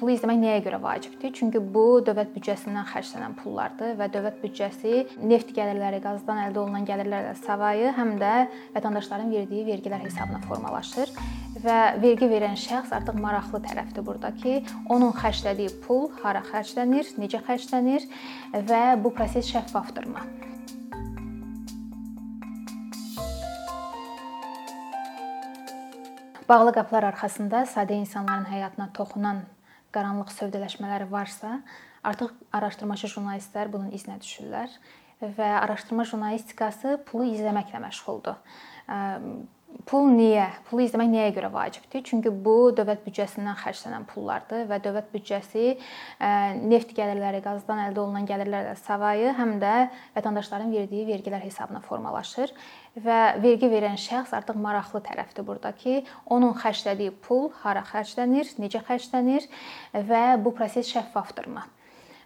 pulu izləmək nəyə görə vacibdir? Çünki bu dövlət büdcəsindən xərclənən pullardır və dövlət büdcəsi neft gəlirləri, qazdan əldə olunan gəlirlərlə savayı həm də vətəndaşların verdiyi vergilər hesabına formalaşır və vergi verən şəxs artıq maraqlı tərəfdir burdakı. Onun xərclədiyi pul hara xərclənir, necə xərclənir və bu proses şəffafdırmı? Bağlı qapılar arxasında sadə insanların həyatına toxunan qaranlıq sövdələşmələri varsa, artıq araşdırmaçı jurnalistlər bunun izinə düşürlər və araşdırma jurnalistikası pulu izləməklə məşğuldur Pul niyə? Pulu izləmək nəyə görə vacibdir? Çünki bu dövlət büdcəsindən xərclənən pullardır və dövlət büdcəsi neft gəlirləri, qazdan əldə olunan gəlirlərlə savayı həm də vətəndaşların verdiyi vergilər hesabına formalaşır və vergi verən şəxs artıq maraqlı tərəfdir burdakı. Onun xərclədiyi pul hara xərclənir, necə xərclənir və bu proses şəffafdırmı?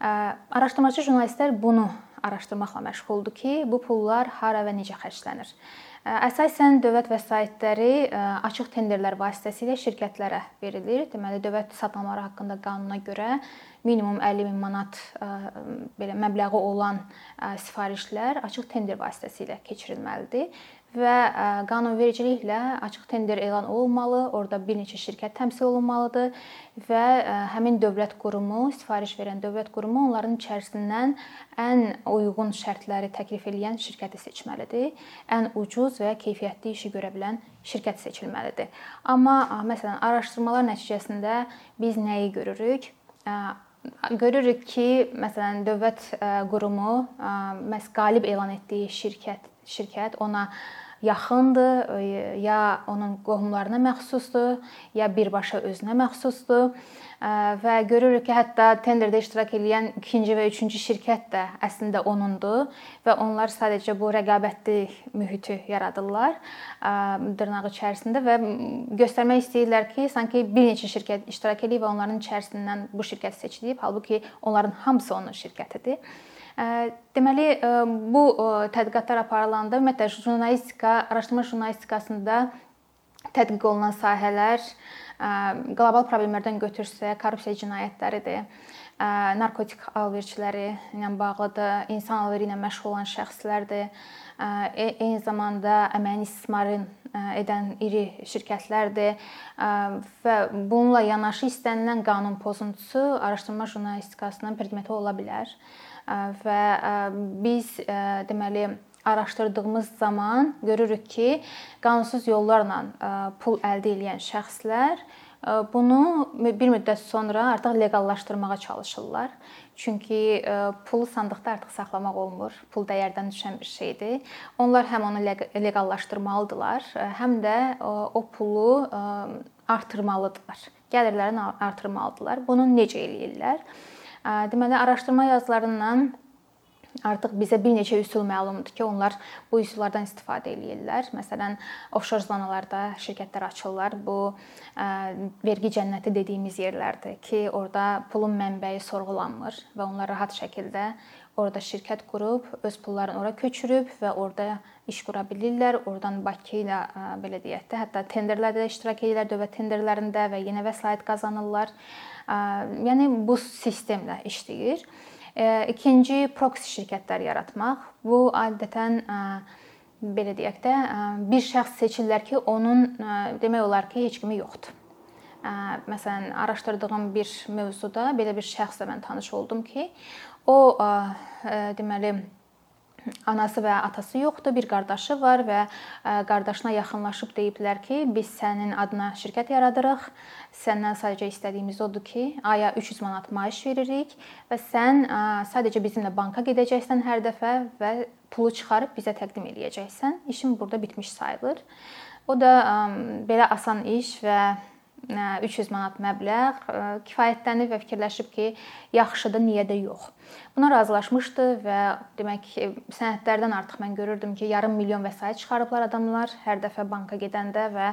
Araşdırmacı jurnalistlər bunu araşdırmaqla məşğuldur ki, bu pullar hara və necə xərclənir. Əsasən dövlət vəsaitləri açıq tenderlər vasitəsilə şirkətlərə verilir. Deməli, dövlət satmaları haqqında qanuna görə minimum 50 min manat belə məbləği olan sifarişlər açıq tender vasitəsilə keçirilməlidir və qanunvericiliklə açıq tender elan olunmalı, orada bir neçə şirkət təmsil olunmalıdır və həmin dövlət qurumu, sifariş verən dövlət qurumu onların içərisindən ən uyğun şərtləri təklif edən şirkəti seçməlidir. Ən ucuz və keyfiyyətli işi görə bilən şirkət seçilməlidir. Amma məsələn, araşdırmalar nəticəsində biz nəyi görürük? Görürük ki, məsələn, dövlət qurumu məhz qalib elan etdiyi şirkət şirkət ona yaxındır, ya onun qohumlarına məxsusdur, ya birbaşa özünə məxsusdur və görürük ki, hətta tenderdə iştirak edən ikinci və üçüncü şirkət də əslində onundur və onlar sadəcə bu rəqabətli mühiti yaradırlar dırnaq içərisində və göstərmək istəyirlər ki, sanki bir neçə şirkət iştirak edib və onların içərisindən bu şirkət seçilib, halbuki onların hamısı onun şirkətidir. Deməli, bu tədqiqatlar aparılanda ümumiyyətlə jurnalistika, araşdırma jurnalistikasında tədqiq olunan sahələr qlobal problemlərdən götürsək, korrupsiya cinayətləridir, narkotik alverçiləri ilə bağlıdır, insan alveri ilə məşğul olan şəxslərdir, e, eyni zamanda əməyin istismarın edən iri şirkətlərdir və bununla yanaşı istənilən qanun pozuntusu araşdırma jurnalistikasının predmeti ola bilər və biz deməli araşdırdığımız zaman görürük ki, qanunsuz yollarla pul əldə edən şəxslər bunu bir müddət sonra artıq leqallaşdırmağa çalışırlar. Çünki pulu sandıqda artıq saxlamaq olmur. Pul dəyərdən düşən bir şeydir. Onlar həm onu leqallaşdırmalıdılar, həm də o pulu artırmalıdılar. Gəlirlərini artırmalıdılar. Bunu necə eləyirlər? Deməli, araşdırma yazılarından artıq bizə bir neçə üsul məlumdur ki, onlar bu üsullardan istifadə eləyirlər. Məsələn, offshore zonalarda şirkətlər açırlar. Bu vergi cənnəti dediyimiz yerlərdir ki, orada pulun mənbəyi sorğulanmır və onlar rahat şəkildə orada şirkət qurub öz pullarını ora köçürüb və orada iş qura bilirlər. Oradan Bakı ilə belə deyək də, hətta tenderlərdə iştirak edirlər, dövlət tenderlərində və yenə vəsait qazanırlar. Yəni bu sistemlə işləyir. İkinci proksi şirkətlər yaratmaq. Bu adətən belə deyək də, bir şəxs seçirlər ki, onun demək olar ki, heç kimi yoxdur. Məsələn, araşdırdığım bir mövzuda belə bir şəxslə mən tanış oldum ki, o deməli anası və atası yoxdur, bir qardaşı var və qardaşına yaxınlaşıb deyiblər ki, biz sənin adına şirkət yaradırıq. Səndən sadəcə istədiyimiz odur ki, aya 300 manat maaş veririk və sən sadəcə bizimlə banka gedəcəksən hər dəfə və pulu çıxarıb bizə təqdim eləyəcəksən. İşin burada bitmiş sayılır. O da belə asan iş və 300 manat məbləğ kifayətlənib və fikirləşib ki, yaxşıdır, niyə də yox. Buna razılaşmışdı və demək sənədlərdən artıq mən görürdüm ki, yarım milyon vəsait çıxarıblar adamlar hər dəfə banka gedəndə və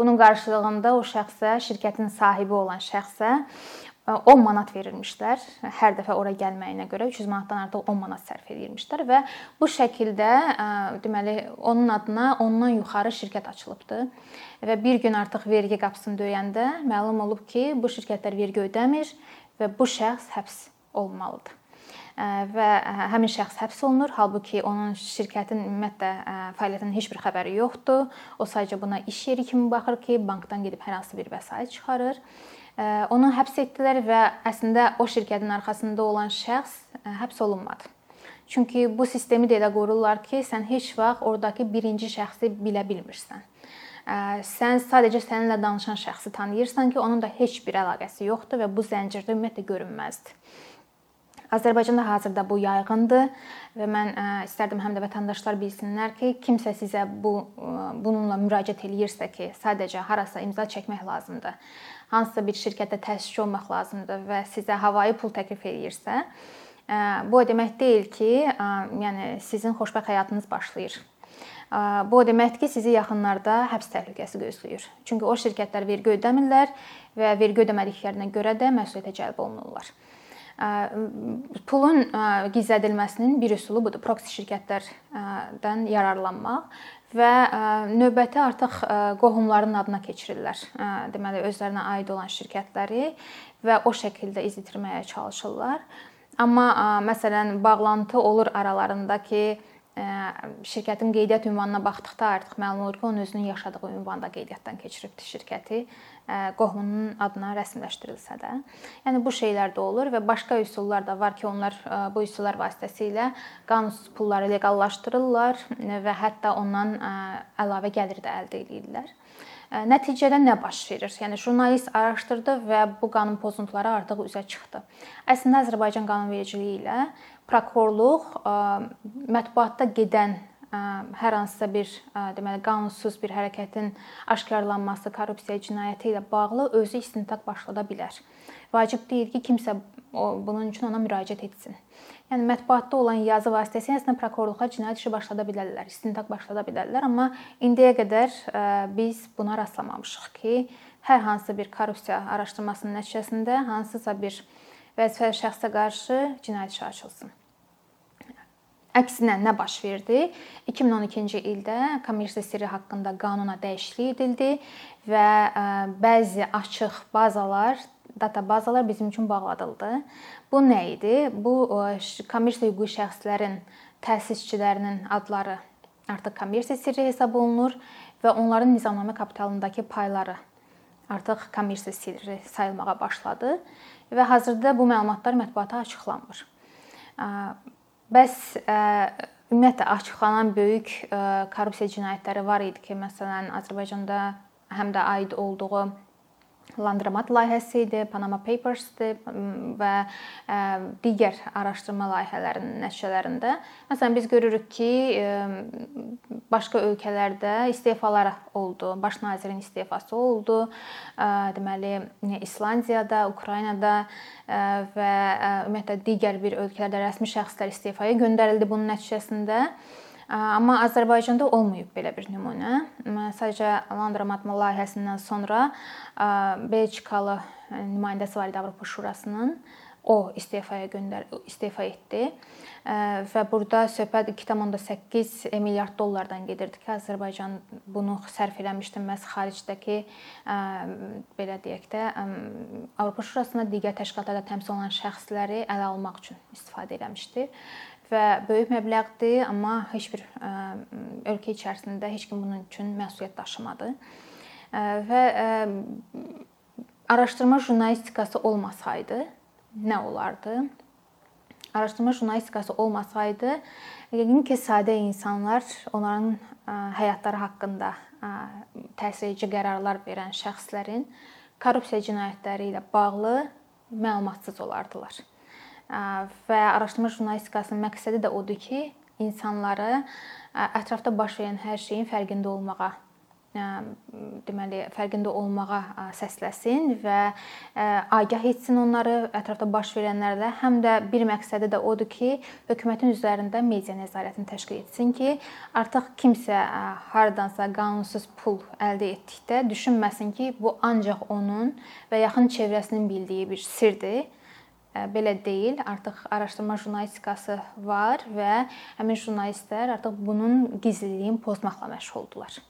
bunun qarşılığında o şəxsə, şirkətin sahibi olan şəxsə 10 manat verirmişlər hər dəfə ora gəlməyinə görə 300 manatdan artıq 10 manat sərf edirmişlər və bu şəkildə deməli onun adına ondan yuxarı şirkət açılıbdı. Və bir gün artıq vergi qapısını döyəndə məlum olub ki, bu şirkətlər vergi ödəmir və bu şəxs həbs olmalıdır və həmin şəxs həbs olunur, halbuki onun şirkətin ümumiyyətlə fəaliyyətindən heç bir xəbəri yoxdur. O sadəcə buna iş yeri kimi baxır ki, bankdan gedib hər hansı bir vəsait çıxarır. Onu həbs etdilər və əslində o şirkətin arxasında olan şəxs həbs olunmadı. Çünki bu sistemi də elə qururlar ki, sən heç vaxt ordakı birinci şəxsi bilə bilmirsən. Sən sadəcə səninlə danışan şəxsi tanıyırsan ki, onun da heç bir əlaqəsi yoxdur və bu zəncirdə ümumiyyətlə görünməzdir. Azərbaycanda hazırda bu yayğındır və mən istərdim həm də vətəndaşlar bilsinlər ki, kimsə sizə bu bununla müraciət eləyirsə ki, sadəcə harasa imza çəkmək lazımdır. Hansısa bir şirkətdə təşkil olmaq lazımdır və sizə havayı pul təklif eləyirsə, bu o demək deyil ki, yəni sizin xoşbəxt həyatınız başlayır. Bu o deməkdir ki, sizi yaxınlarda həbs təhlükəsi gözləyir. Çünki o şirkətlər vergi ödəmirlər və vergi ödəmədiklərinə görə də məsuliyyətə cəlb olunurlar. Pulun gizlədilməsinin bir üsulu budur. Proksi şirkətlərdən yararlanmaq və növbəti artıq qohumların adına keçirirlər. Deməli özlərinə aid olan şirkətləri və o şəkildə izitirməyə çalışırlar. Amma məsələn bağlantı olur aralarında ki, şirkətin qeydiyyat ünvanına baxdıqda artıq məlum olur ki, onun özünün yaşadığı ünvanda qeydiyyatdan keçiribdi şirkəti qohumunun adına rəsmiləşdirilsə də. Yəni bu şeylər də olur və başqa üsullar da var ki, onlar bu üsullar vasitəsilə qanunsuz pulları leqallaşdırırlar və hətta ondan əlavə gəlir də əldə edirlər. Nəticədə nə baş verir? Yəni jurnalist araşdırdı və bu qanun pozuntuları artıq üzə çıxdı. Əslində Azərbaycan qanunvericiliyi ilə prokurorluq mətbuatda gedən hər hansısa bir deməli qanunsuz bir hərəkətin aşkarlanması, korrupsiya cinayəti ilə bağlı özü istintaq başlada bilər. Vacib deyil ki, kimsə bunun üçün ona müraciət etsin. Yəni mətbuatda olan yazı vasitəsilə əslində prokurorluğa cinayət işi başlada bilərlər, istintaq başlada bilərlər, amma indiyə qədər e, biz buna rastlamamışıq ki, hər hansı bir korrupsiya araşdırmasının nəticəsində hansısa bir vəzifəli şəxsə qarşı cinayət işi açılsın. Əksinə nə baş verdi? 2012-ci ildə kommersiya sirri haqqında qanuna dəyişiklik edildi və e, bəzi açıq bazalar data bazalar bizim üçün bağladıldı. Bu nə idi? Bu kommersiya hüquqi şəxslərin təsisçilərinin adları artıq kommersiya sirri hesab olunur və onların nizamnamə kapitalındakı payları artıq kommersiya sirri sayılmağa başladı və hazırda bu məlumatlar mətbuata açıqlanmır. Bəs ümumiyyətlə açıqlanan böyük korrupsiya cinayətləri var idi ki, məsələn, Azərbaycanda həm də aid olduğu Landramat layihəsi idi, Panama Papers-dir və digər araşdırma layihələrinin nəticələrində məsələn biz görürük ki, başqa ölkələrdə istefalar oldu. Baş nazirin istefası oldu. Deməli, İslandiyada, Ukraynada və ümumiyyətlə digər bir ölkələrdə rəsmi şəxslər istefaya göndərildi bunun nəticəsində. Amma Azərbaycanda olmayıb belə bir nümunə. Sadəcə Landromatma layihəsindən sonra Belçikalı nümayəndəsi var idi Avropa Şurasının. O istefaya göndər istefa etdi və burada söhbət 2.8 milyard dollardan gedirdi ki, Azərbaycan bunu sərf eləmişdi məhz xaricdəki belə deyək də Avropa Şurasında digər təşkilatlarda təmsil olunan şəxsləri ələ almaq üçün istifadə eləmişdi və böyük məbləğdir, amma heç bir ölkə içərisində heç kim bunun üçün məsuliyyət daşımadı. Və araşdırma jurnalistikası olmasaydı nə olardı? Araşdırma jurnalistikası olmasaydı, yəqin ki, sadə insanlar onların həyatları haqqında təsirləyici qərarlar verən şəxslərin korrupsiya cinayətləri ilə bağlı məlumatsız olardılar və araşdırma jurnalistikasının məqsədi də odur ki, insanları ətrafda baş verən hər şeyin fərqində olmağa deməli fərqində olmağa səsləsin və agah etsin onları ətrafda baş verənlərlə. Həm də bir məqsədi də odur ki, hökumətin üzərində media nəzarətini təşkil etsin ki, artıq kimsə hardansa qanunsuz pul əldə etdikdə düşünməsin ki, bu ancaq onun və yaxın çevrəsinin bildiyi bir sirdir belə deyil. Artıq araşdırma jurnalistikası var və həmin jurnalistlər artıq bunun gizliliyini pozmaqla məşğuldurlar.